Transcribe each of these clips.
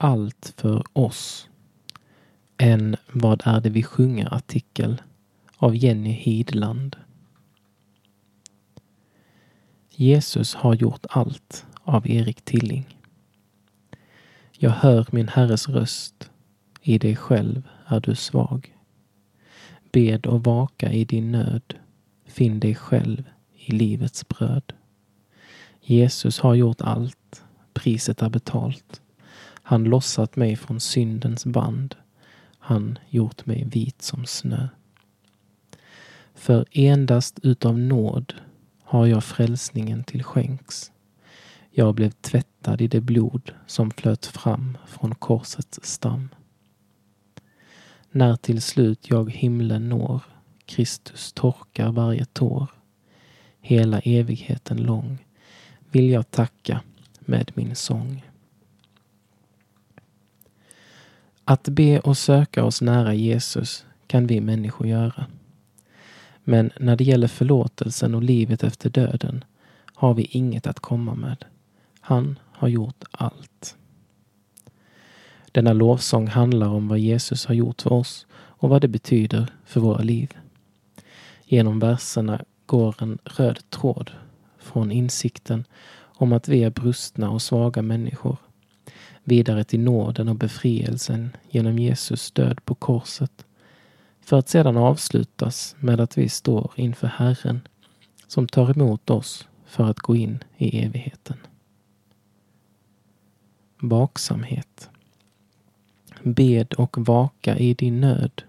allt för oss. En Vad är det vi sjunger-artikel av Jenny Hidland. Jesus har gjort allt av Erik Tilling. Jag hör min Herres röst. I dig själv är du svag. Bed och vaka i din nöd. Finn dig själv i livets bröd. Jesus har gjort allt. Priset är betalt. Han lossat mig från syndens band. Han gjort mig vit som snö. För endast utav nåd har jag frälsningen till skänks. Jag blev tvättad i det blod som flöt fram från korsets stam. När till slut jag himlen når, Kristus torkar varje tår, hela evigheten lång, vill jag tacka med min sång. Att be och söka oss nära Jesus kan vi människor göra. Men när det gäller förlåtelsen och livet efter döden har vi inget att komma med. Han har gjort allt. Denna lovsång handlar om vad Jesus har gjort för oss och vad det betyder för våra liv. Genom verserna går en röd tråd från insikten om att vi är brustna och svaga människor vidare till nåden och befrielsen genom Jesus död på korset för att sedan avslutas med att vi står inför Herren som tar emot oss för att gå in i evigheten. Vaksamhet. Bed och vaka i din nöd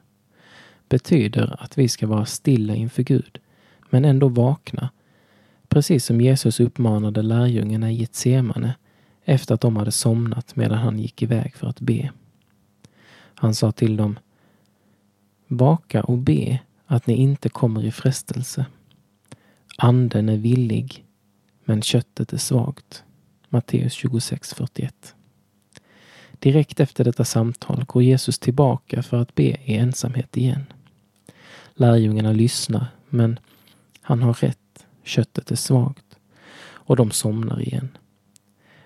betyder att vi ska vara stilla inför Gud, men ändå vakna. Precis som Jesus uppmanade lärjungarna i Getsemane efter att de hade somnat medan han gick iväg för att be. Han sa till dem Vaka och be att ni inte kommer i frestelse. Anden är villig, men köttet är svagt. Matteus 26.41 Direkt efter detta samtal går Jesus tillbaka för att be i ensamhet igen. Lärjungarna lyssnar, men han har rätt. Köttet är svagt. Och de somnar igen.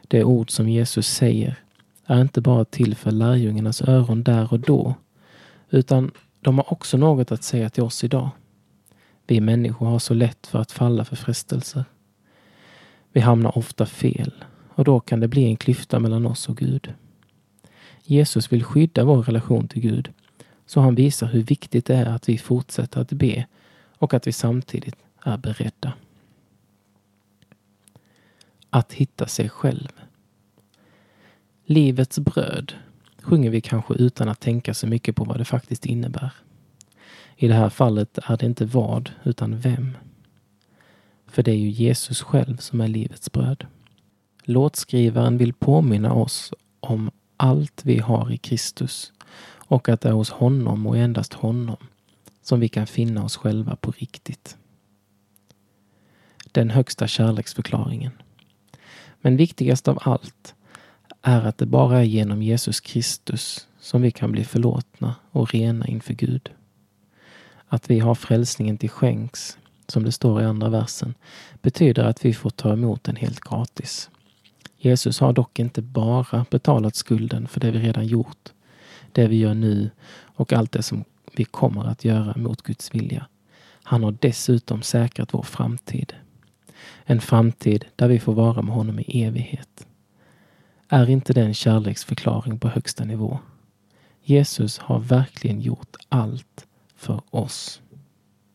Det ord som Jesus säger är inte bara till för lärjungarnas öron där och då, utan de har också något att säga till oss idag. Vi människor har så lätt för att falla för frestelser. Vi hamnar ofta fel och då kan det bli en klyfta mellan oss och Gud. Jesus vill skydda vår relation till Gud så han visar hur viktigt det är att vi fortsätter att be och att vi samtidigt är beredda. Att hitta sig själv. Livets bröd sjunger vi kanske utan att tänka så mycket på vad det faktiskt innebär. I det här fallet är det inte vad, utan vem. För det är ju Jesus själv som är livets bröd. Låtskrivaren vill påminna oss om allt vi har i Kristus och att det är hos honom och endast honom som vi kan finna oss själva på riktigt. Den högsta kärleksförklaringen. Men viktigast av allt är att det bara är genom Jesus Kristus som vi kan bli förlåtna och rena inför Gud. Att vi har frälsningen till skänks, som det står i andra versen, betyder att vi får ta emot den helt gratis. Jesus har dock inte bara betalat skulden för det vi redan gjort, det vi gör nu och allt det som vi kommer att göra mot Guds vilja. Han har dessutom säkrat vår framtid. En framtid där vi får vara med honom i evighet. Är inte det en kärleksförklaring på högsta nivå? Jesus har verkligen gjort allt för oss.